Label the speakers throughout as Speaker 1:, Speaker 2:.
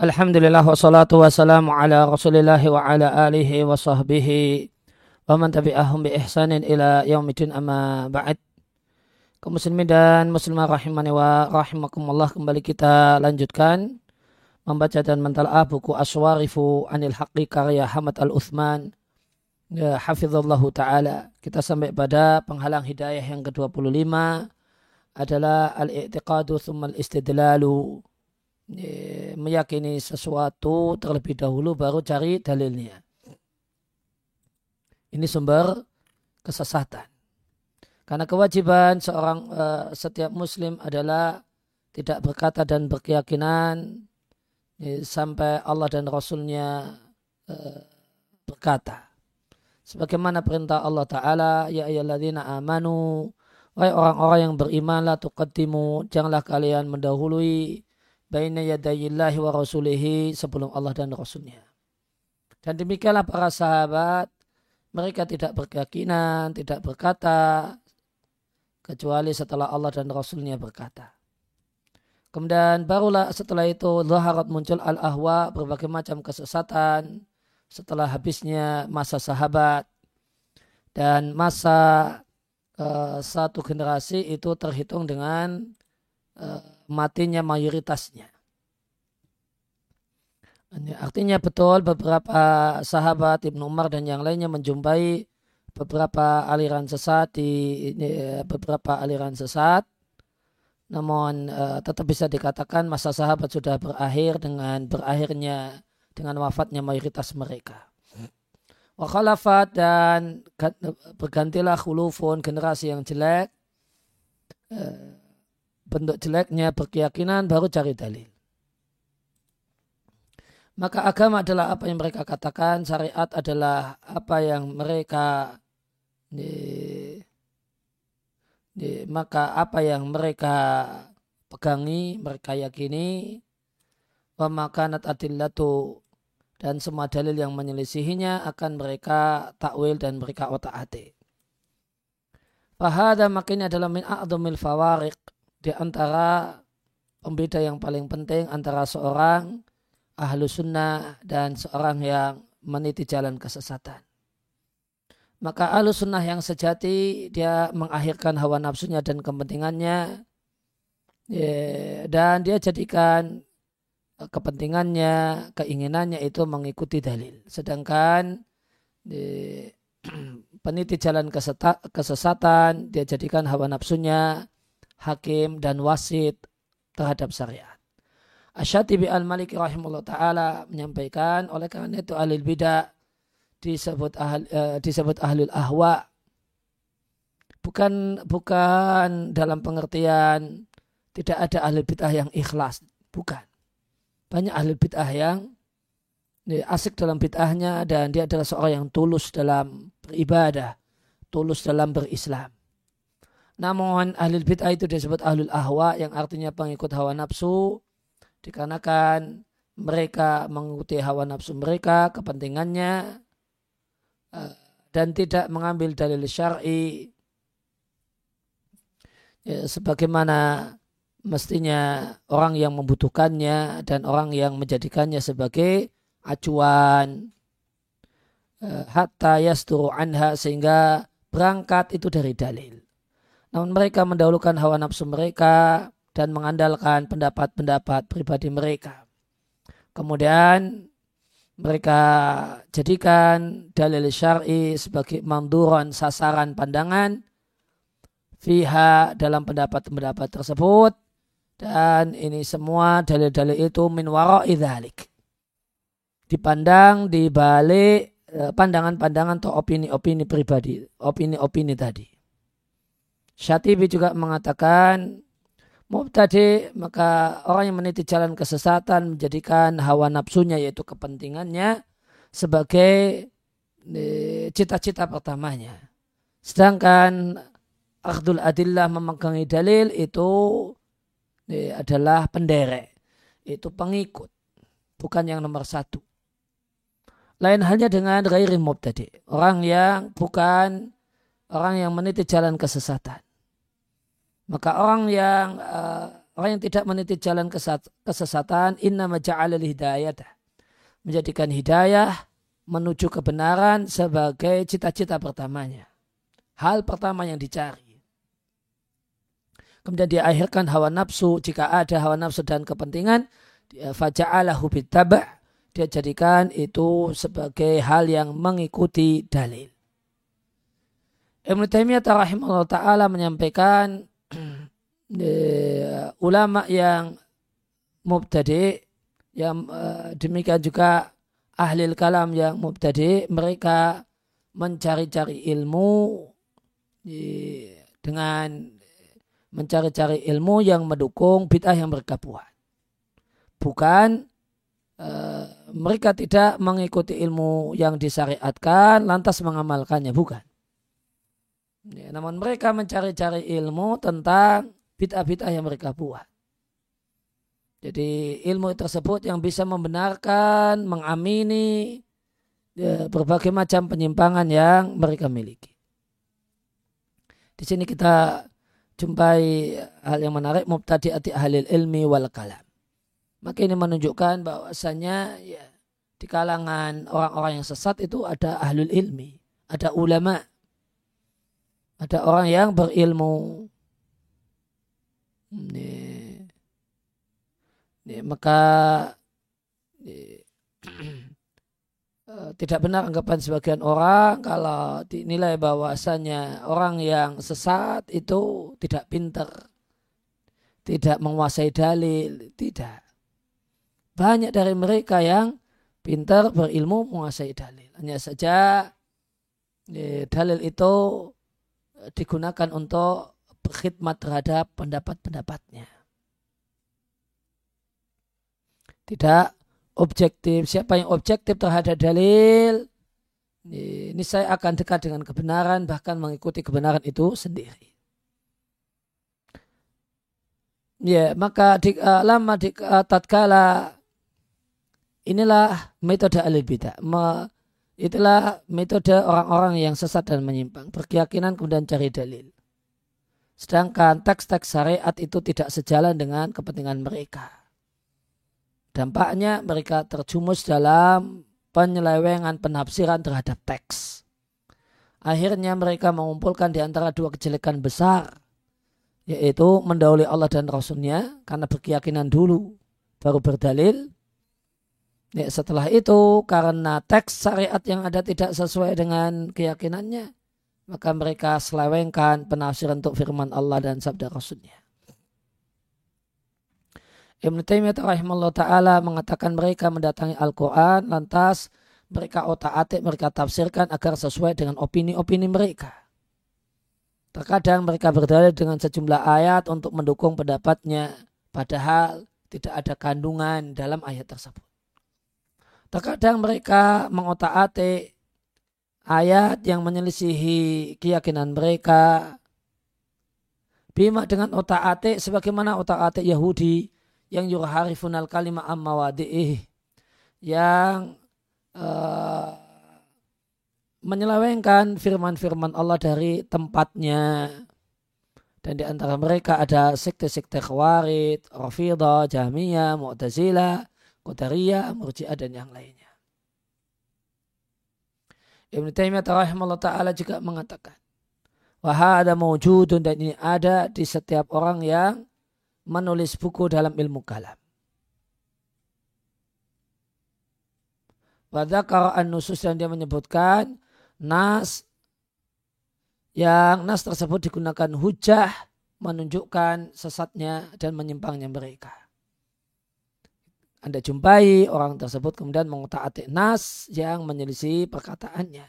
Speaker 1: Alhamdulillah wassalatu wassalamu ala rasulillahi wa ala alihi wa sahbihi wa man tabi'ahum bi ihsanin ila yaumidin amma ba'd. Kaum dan muslimah rahimani wa rahimakumullah kembali kita lanjutkan membaca dan mentalaah buku Aswarifu Anil Haqqi karya Hamad Al-Uthman. Ya, hafizallahu ta'ala. Kita sampai pada penghalang hidayah yang ke-25 adalah al-i'tiqadu thumma al-istidlalu meyakini sesuatu terlebih dahulu baru cari dalilnya. Ini sumber kesesatan. Karena kewajiban seorang uh, setiap muslim adalah tidak berkata dan berkeyakinan ya, sampai Allah dan Rasulnya uh, berkata. Sebagaimana perintah Allah Ta'ala, Ya ayyalladzina amanu, Wahai orang-orang yang beriman, la tuqaddimu, janganlah kalian mendahului baina yadayillahi wa rasulihi sebelum Allah dan Rasulnya. Dan demikianlah para sahabat, mereka tidak berkeyakinan, tidak berkata, kecuali setelah Allah dan Rasulnya berkata. Kemudian barulah setelah itu zaharat muncul al-ahwa berbagai macam kesesatan setelah habisnya masa sahabat dan masa uh, satu generasi itu terhitung dengan uh, matinya mayoritasnya. Artinya betul beberapa sahabat Ibnu Umar dan yang lainnya menjumpai beberapa aliran sesat di ini, beberapa aliran sesat. Namun uh, tetap bisa dikatakan masa sahabat sudah berakhir dengan berakhirnya dengan wafatnya mayoritas mereka. Wakhalafat dan bergantilah khulufun generasi yang jelek. Uh, bentuk jeleknya berkeyakinan baru cari dalil. Maka agama adalah apa yang mereka katakan, syariat adalah apa yang mereka di, di, maka apa yang mereka pegangi, mereka yakini, wa makanat adillatu dan semua dalil yang menyelisihinya akan mereka takwil dan mereka otak hati. Fahada makanya adalah min a'zumil fawariq di antara pembeda yang paling penting antara seorang ahlu sunnah dan seorang yang meniti jalan kesesatan. Maka ahlu sunnah yang sejati dia mengakhirkan hawa nafsunya dan kepentingannya ya, dan dia jadikan kepentingannya, keinginannya itu mengikuti dalil. Sedangkan di, peniti jalan kesesatan dia jadikan hawa nafsunya hakim dan wasit terhadap syariat. Asyatibi al-Maliki rahimahullah ta'ala menyampaikan oleh karena itu ahli bidah disebut ahli, uh, disebut ahlul ahwa bukan bukan dalam pengertian tidak ada ahli bid'ah yang ikhlas bukan banyak ahli bid'ah yang asik dalam bid'ahnya dan dia adalah seorang yang tulus dalam beribadah tulus dalam berislam namun ahli bid'ah itu disebut ahlul ahwa yang artinya pengikut hawa nafsu. Dikarenakan mereka mengikuti hawa nafsu mereka, kepentingannya eh, dan tidak mengambil dalil syar'i. Ya, sebagaimana mestinya orang yang membutuhkannya dan orang yang menjadikannya sebagai acuan. Eh, hatta yasturu anha sehingga berangkat itu dari dalil. Namun mereka mendahulukan hawa nafsu mereka dan mengandalkan pendapat-pendapat pribadi mereka. Kemudian mereka jadikan dalil syar'i sebagai manduran sasaran pandangan fiha dalam pendapat-pendapat tersebut dan ini semua dalil-dalil itu min wara'i dhalik. Dipandang di balik eh, pandangan-pandangan atau opini-opini pribadi, opini-opini tadi. Syatibi juga mengatakan mubtadi maka orang yang meniti jalan kesesatan menjadikan hawa nafsunya yaitu kepentingannya sebagai e, cita-cita pertamanya. Sedangkan akhdul adillah memegangi dalil itu e, adalah penderek, itu pengikut, bukan yang nomor satu. Lain halnya dengan ghairi mubtadi, orang yang bukan orang yang meniti jalan kesesatan. Maka orang yang uh, orang yang tidak meniti jalan kesesatan inna maja'ala hidayah menjadikan hidayah menuju kebenaran sebagai cita-cita pertamanya. Hal pertama yang dicari. Kemudian dia akhirkan hawa nafsu. Jika ada hawa nafsu dan kepentingan, faja'alahu bitaba' dia jadikan itu sebagai hal yang mengikuti dalil. Ibn Taimiyah ta'ala menyampaikan ulama yang mubtadi yang uh, demikian juga ahli kalam yang mubtadi mereka mencari-cari ilmu dengan mencari-cari ilmu yang mendukung bid'ah yang mereka buat. Bukan uh, mereka tidak mengikuti ilmu yang disyariatkan lantas mengamalkannya, bukan. Ya, namun mereka mencari-cari ilmu tentang bid'ah-bid'ah yang mereka buat. Jadi ilmu tersebut yang bisa membenarkan, mengamini ya, berbagai macam penyimpangan yang mereka miliki. Di sini kita jumpai hal yang menarik mubtadi'ati ahlil ilmi wal kalam. Maka ini menunjukkan bahwasanya ya, di kalangan orang-orang yang sesat itu ada ahlul ilmi, ada ulama, ada orang yang berilmu. Nih. Nih, maka nih, eh, tidak benar anggapan sebagian orang kalau dinilai bahwasanya orang yang sesat itu tidak pintar, tidak menguasai dalil, tidak. Banyak dari mereka yang pintar berilmu menguasai dalil. Hanya saja dalil itu digunakan untuk berkhidmat terhadap pendapat-pendapatnya. Tidak objektif. Siapa yang objektif terhadap dalil, ini saya akan dekat dengan kebenaran, bahkan mengikuti kebenaran itu sendiri. Ya, maka di, uh, lama di uh, tatkala inilah metode alil bidah. Itulah metode orang-orang yang sesat dan menyimpang. Berkeyakinan kemudian cari dalil. Sedangkan teks-teks syariat itu tidak sejalan dengan kepentingan mereka. Dampaknya mereka terjumus dalam penyelewengan penafsiran terhadap teks. Akhirnya mereka mengumpulkan di antara dua kejelekan besar, yaitu mendahului Allah dan Rasulnya karena berkeyakinan dulu, baru berdalil, Ya, setelah itu karena teks syariat yang ada tidak sesuai dengan keyakinannya, maka mereka selewengkan penafsiran untuk firman Allah dan sabda Rasulnya. Ibn Taimiyah rahimahullah ta'ala mengatakan mereka mendatangi Al-Quran lantas mereka otak-atik mereka tafsirkan agar sesuai dengan opini-opini mereka. Terkadang mereka berdalil dengan sejumlah ayat untuk mendukung pendapatnya padahal tidak ada kandungan dalam ayat tersebut. Terkadang mereka mengotak-atik ayat yang menyelisihi keyakinan mereka. Bima dengan otak-atik sebagaimana otak-atik Yahudi yang yurharifun al kalimah amma wadi'ih. Yang uh, menyelewengkan firman-firman Allah dari tempatnya. Dan di antara mereka ada sekte-sekte khawarid, rafidah, jahmiyah, mu'tazilah, Qadariyah, Murji'ah dan yang lainnya. Ibn Taimiyah rahimahullah ta'ala juga mengatakan ada mewujudun dan ini ada di setiap orang yang menulis buku dalam ilmu kalam. Wadakar an-nusus dan dia menyebutkan nas yang nas tersebut digunakan hujah menunjukkan sesatnya dan menyimpangnya mereka. Anda jumpai orang tersebut kemudian mengotak-atik nas yang menyelisih perkataannya.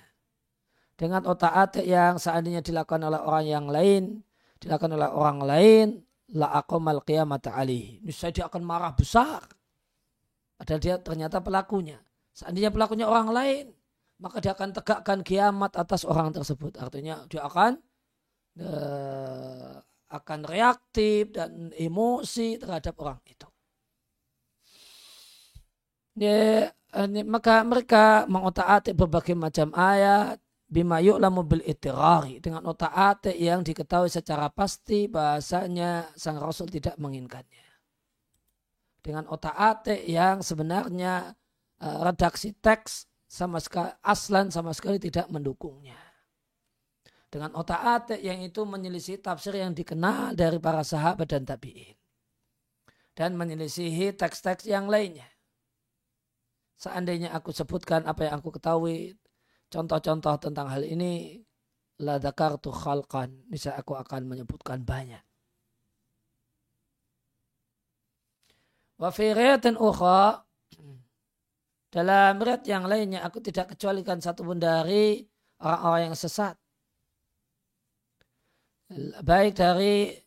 Speaker 1: Dengan otak-atik yang seandainya dilakukan oleh orang yang lain, dilakukan oleh orang lain, la aqamal qiyamat alih. Niscaya dia akan marah besar. Padahal dia ternyata pelakunya. Seandainya pelakunya orang lain, maka dia akan tegakkan kiamat atas orang tersebut. Artinya dia akan uh, akan reaktif dan emosi terhadap orang itu ya, maka mereka mengotak-atik berbagai macam ayat bima yu'lamu bil itirari dengan otak atik yang diketahui secara pasti bahasanya sang Rasul tidak menginginkannya. Dengan otak atik yang sebenarnya uh, redaksi teks sama sekali aslan sama sekali tidak mendukungnya. Dengan otak atik yang itu menyelisih tafsir yang dikenal dari para sahabat dan tabi'in. Dan menyelisihi teks-teks yang lainnya. Seandainya aku sebutkan apa yang aku ketahui contoh-contoh tentang hal ini la tu khalqan. Bisa aku akan menyebutkan banyak. Wa fi ukha dalam riat yang lainnya aku tidak kecualikan satu pun dari orang-orang yang sesat. Baik dari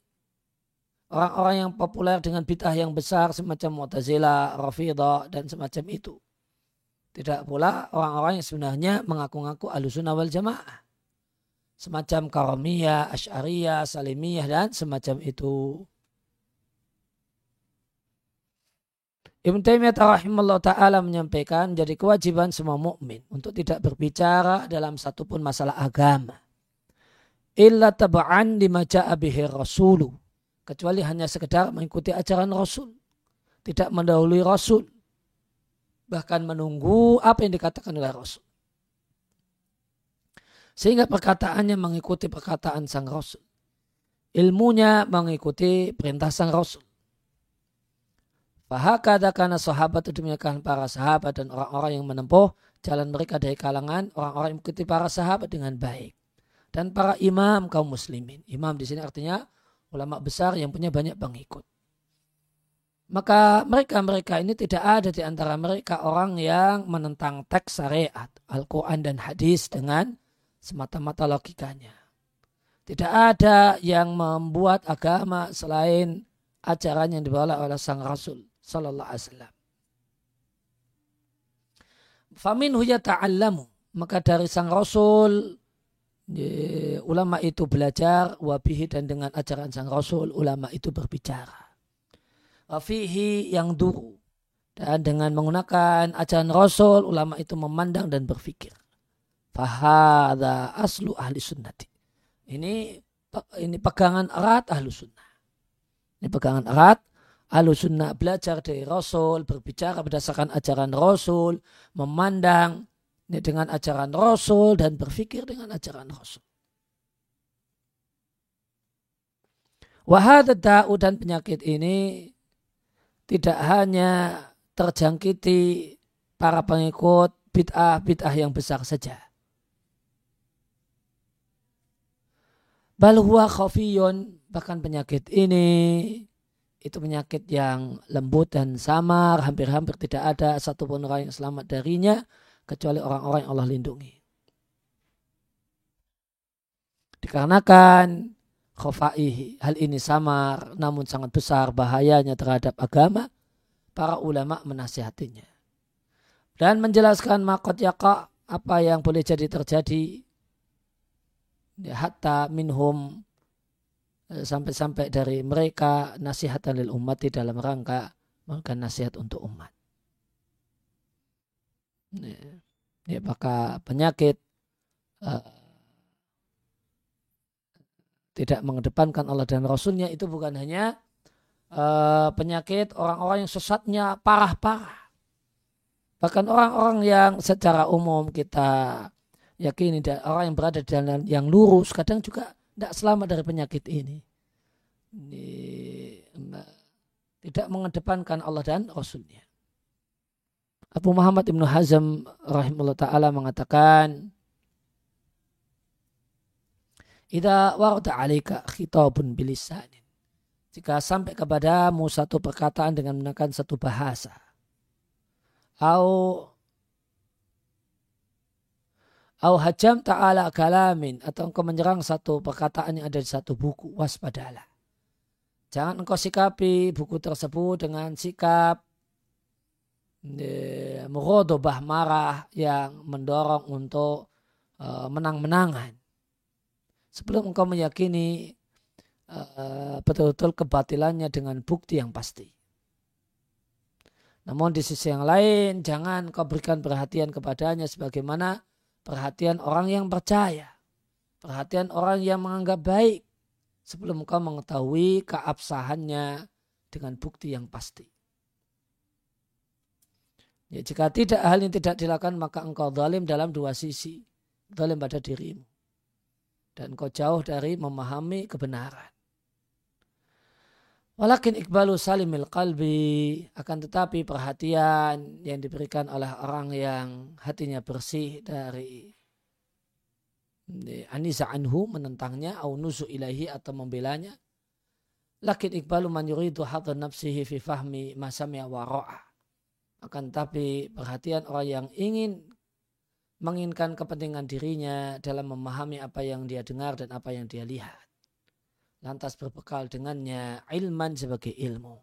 Speaker 1: orang-orang yang populer dengan bid'ah yang besar semacam Mu'tazilah, Rafidah dan semacam itu tidak pula orang-orang yang sebenarnya mengaku-ngaku alusunah wal jamaah. Semacam karomiyah, asyariyah, salimiyah, dan semacam itu. Ibn Taimiyah rahimahullah ta'ala menyampaikan jadi kewajiban semua mukmin untuk tidak berbicara dalam satupun masalah agama. Illa taba'an lima ja'a bihi rasulu. Kecuali hanya sekedar mengikuti ajaran Rasul. Tidak mendahului Rasul bahkan menunggu apa yang dikatakan oleh Rasul. Sehingga perkataannya mengikuti perkataan sang Rasul. Ilmunya mengikuti perintah sang Rasul. Fahakada karena sahabat itu demikian para sahabat dan orang-orang yang menempuh jalan mereka dari kalangan orang-orang yang mengikuti para sahabat dengan baik. Dan para imam kaum muslimin. Imam di sini artinya ulama besar yang punya banyak pengikut. Maka mereka-mereka ini tidak ada di antara mereka orang yang menentang teks syariat, Al-Quran dan hadis dengan semata-mata logikanya. Tidak ada yang membuat agama selain ajaran yang dibawa oleh sang Rasul Sallallahu Alaihi Wasallam. Famin ta'allamu. Maka dari sang Rasul ulama itu belajar wabihi dan dengan ajaran sang Rasul ulama itu berbicara fihi yang duru. Dan dengan menggunakan ajaran Rasul, ulama itu memandang dan berpikir. Fahada aslu ahli sunnati. Ini ini pegangan erat ahlu sunnah. Ini pegangan erat ahlu sunnah belajar dari Rasul, berbicara berdasarkan ajaran Rasul, memandang ini dengan ajaran Rasul dan berpikir dengan ajaran Rasul. Wahada da'u dan penyakit ini tidak hanya terjangkiti para pengikut bid'ah-bid'ah yang besar saja. Balhuwa khafiyun, bahkan penyakit ini itu penyakit yang lembut dan samar, hampir-hampir tidak ada satupun orang yang selamat darinya kecuali orang-orang yang Allah lindungi. Dikarenakan khofaihi. Hal ini samar namun sangat besar bahayanya terhadap agama. Para ulama menasihatinya. Dan menjelaskan makot yaka apa yang boleh jadi terjadi. Ya, hatta minhum eh, sampai-sampai dari mereka nasihat lil umat di dalam rangka memberikan nasihat untuk umat. Ya, ya maka penyakit uh, tidak mengedepankan Allah dan Rasulnya itu bukan hanya uh, penyakit orang-orang yang sesatnya parah-parah. Bahkan orang-orang yang secara umum kita yakini orang yang berada di jalan yang lurus kadang juga tidak selamat dari penyakit ini. ini tidak mengedepankan Allah dan Rasulnya. Abu Muhammad Ibnu Hazm rahimahullah ta'ala mengatakan Ida warda alika khitabun bilisanin. Jika sampai kepadamu satu perkataan dengan menggunakan satu bahasa. Au Au hajam ta'ala kalamin atau engkau menyerang satu perkataan yang ada di satu buku, waspadalah. Jangan engkau sikapi buku tersebut dengan sikap merodobah marah yang mendorong untuk uh, menang-menangan sebelum engkau meyakini uh, betul-betul kebatilannya dengan bukti yang pasti. Namun di sisi yang lain jangan kau berikan perhatian kepadanya sebagaimana perhatian orang yang percaya, perhatian orang yang menganggap baik sebelum kau mengetahui keabsahannya dengan bukti yang pasti. Ya, jika tidak hal ini tidak dilakukan maka engkau zalim dalam dua sisi. Zalim pada dirimu. Dan kau jauh dari memahami kebenaran. Walakin ikbalu salimil qalbi akan tetapi perhatian yang diberikan oleh orang yang hatinya bersih dari anisa anhu menentangnya au nusu ilahi atau membelanya lakin ikbalu man yuridu hadha nafsihi fi fahmi ma sami'a wa ra'a akan tapi perhatian orang yang ingin menginginkan kepentingan dirinya dalam memahami apa yang dia dengar dan apa yang dia lihat lantas berbekal dengannya ilman sebagai ilmu.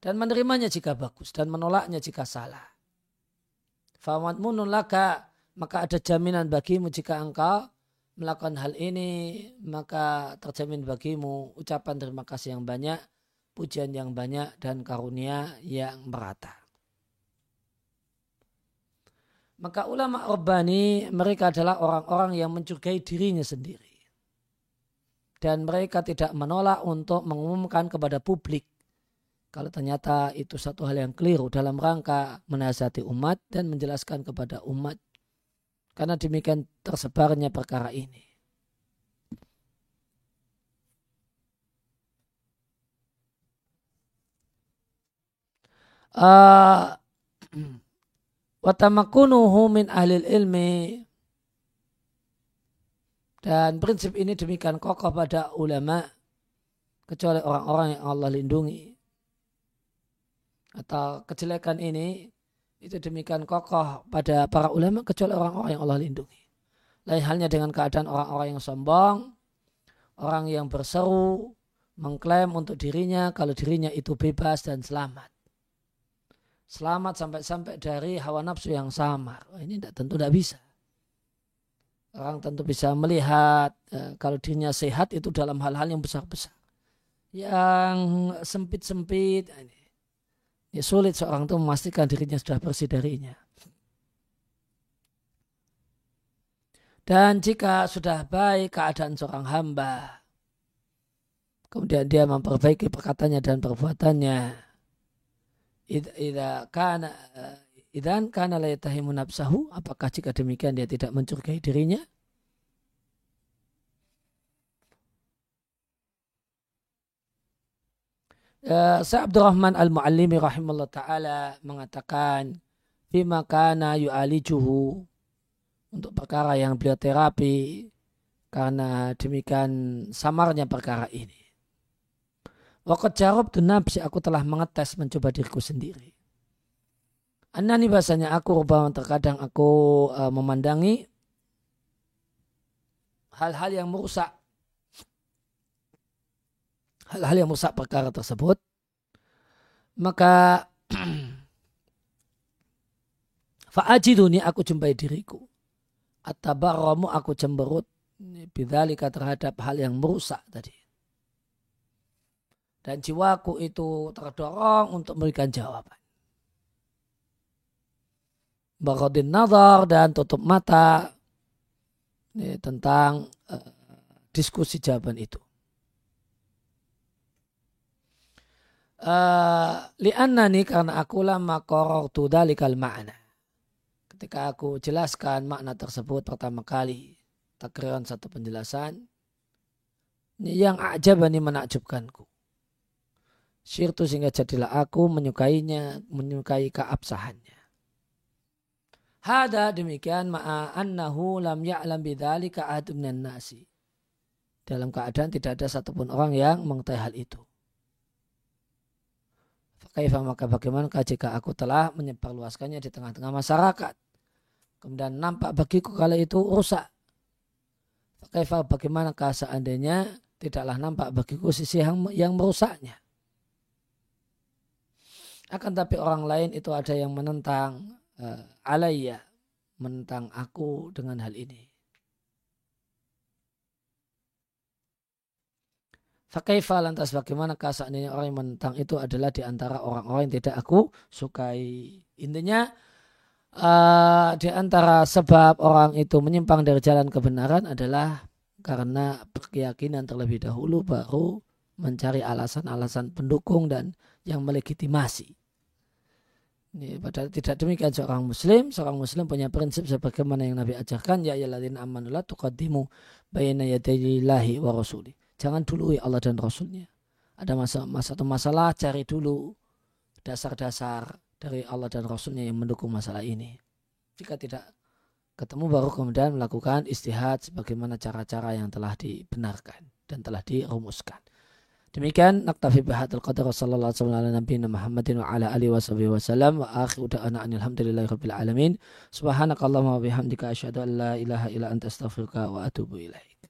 Speaker 1: Dan menerimanya jika bagus dan menolaknya jika salah. Famat laka maka ada jaminan bagimu jika engkau melakukan hal ini maka terjamin bagimu ucapan terima kasih yang banyak, pujian yang banyak dan karunia yang merata. Maka ulama Rabbani mereka adalah orang-orang yang mencurigai dirinya sendiri. Dan mereka tidak menolak untuk mengumumkan kepada publik kalau ternyata itu satu hal yang keliru dalam rangka menasihati umat dan menjelaskan kepada umat. Karena demikian tersebarnya perkara ini. Uh, watamakunuhu min ahli ilmi. Dan prinsip ini demikian kokoh pada ulama kecuali orang-orang yang Allah lindungi. Atau kejelekan ini itu demikian kokoh pada para ulama kecuali orang-orang yang Allah lindungi. Lain halnya dengan keadaan orang-orang yang sombong, orang yang berseru, mengklaim untuk dirinya kalau dirinya itu bebas dan selamat selamat sampai-sampai dari hawa nafsu yang samar. Ini tidak, tentu tidak bisa. Orang tentu bisa melihat eh, kalau dirinya sehat itu dalam hal-hal yang besar-besar. Yang sempit-sempit. Ya sulit seorang itu memastikan dirinya sudah bersih darinya. Dan jika sudah baik keadaan seorang hamba, kemudian dia memperbaiki perkataannya dan perbuatannya, idza kana idan kana la nafsahu apakah jika demikian dia tidak mencurigai dirinya Uh, Syekh Abdurrahman Al-Muallimi rahimahullah taala mengatakan bima kana yu'alijuhu untuk perkara yang beliau terapi karena demikian samarnya perkara ini. Wakat jarab tu nafsi aku telah mengetes mencoba diriku sendiri. Anani bahasanya aku bahwa terkadang aku uh, memandangi hal-hal yang merusak. Hal-hal yang merusak perkara tersebut. Maka fa'ajiduni aku jumpai diriku. At-tabarramu aku cemberut bidzalika terhadap hal yang merusak tadi dan jiwaku itu terdorong untuk memberikan jawaban. Barodin nazar dan tutup mata ya, tentang uh, diskusi jawaban itu. Uh, nih karena aku lama korortu dalikal makna. Ketika aku jelaskan makna tersebut pertama kali, takriran satu penjelasan, yang ajabani menakjubkanku syirtu sehingga jadilah aku menyukainya, menyukai keabsahannya. Hada demikian ma'a annahu lam ya'lam bidzalika ahadun nasi. Dalam keadaan tidak ada satupun orang yang mengetahui hal itu. Kaifa maka bagaimana jika aku telah menyebarluaskannya di tengah-tengah masyarakat. Kemudian nampak bagiku kalau itu rusak. Kaifa bagaimana seandainya tidaklah nampak bagiku sisi yang, yang merusaknya. Akan tapi orang lain itu ada yang menentang uh, alaiya, menentang aku dengan hal ini. Fakaifa lantas bagaimana seandainya orang yang menentang itu adalah di antara orang-orang yang tidak aku sukai. Intinya uh, di antara sebab orang itu menyimpang dari jalan kebenaran adalah karena berkeyakinan terlebih dahulu baru mencari alasan-alasan pendukung dan yang melegitimasi. Padahal tidak demikian seorang muslim. Seorang muslim punya prinsip sebagaimana yang Nabi ajarkan. Ya yaladin amanullah tuqaddimu bayna yadayillahi wa rasuli. Jangan dului Allah dan Rasulnya. Ada masa, satu masalah cari dulu dasar-dasar dari Allah dan Rasulnya yang mendukung masalah ini. Jika tidak ketemu baru kemudian melakukan istihad sebagaimana cara-cara yang telah dibenarkan dan telah dirumuskan. Demikian naktafi bihadil qadar sallallahu alaihi wasallam Muhammadin wa ala alihi wasallam wa akhiru da'ana alhamdulillahi rabbil alamin. Subhanakallahumma wa bihamdika asyhadu an la ilaha illa anta astaghfiruka wa atubu ilaik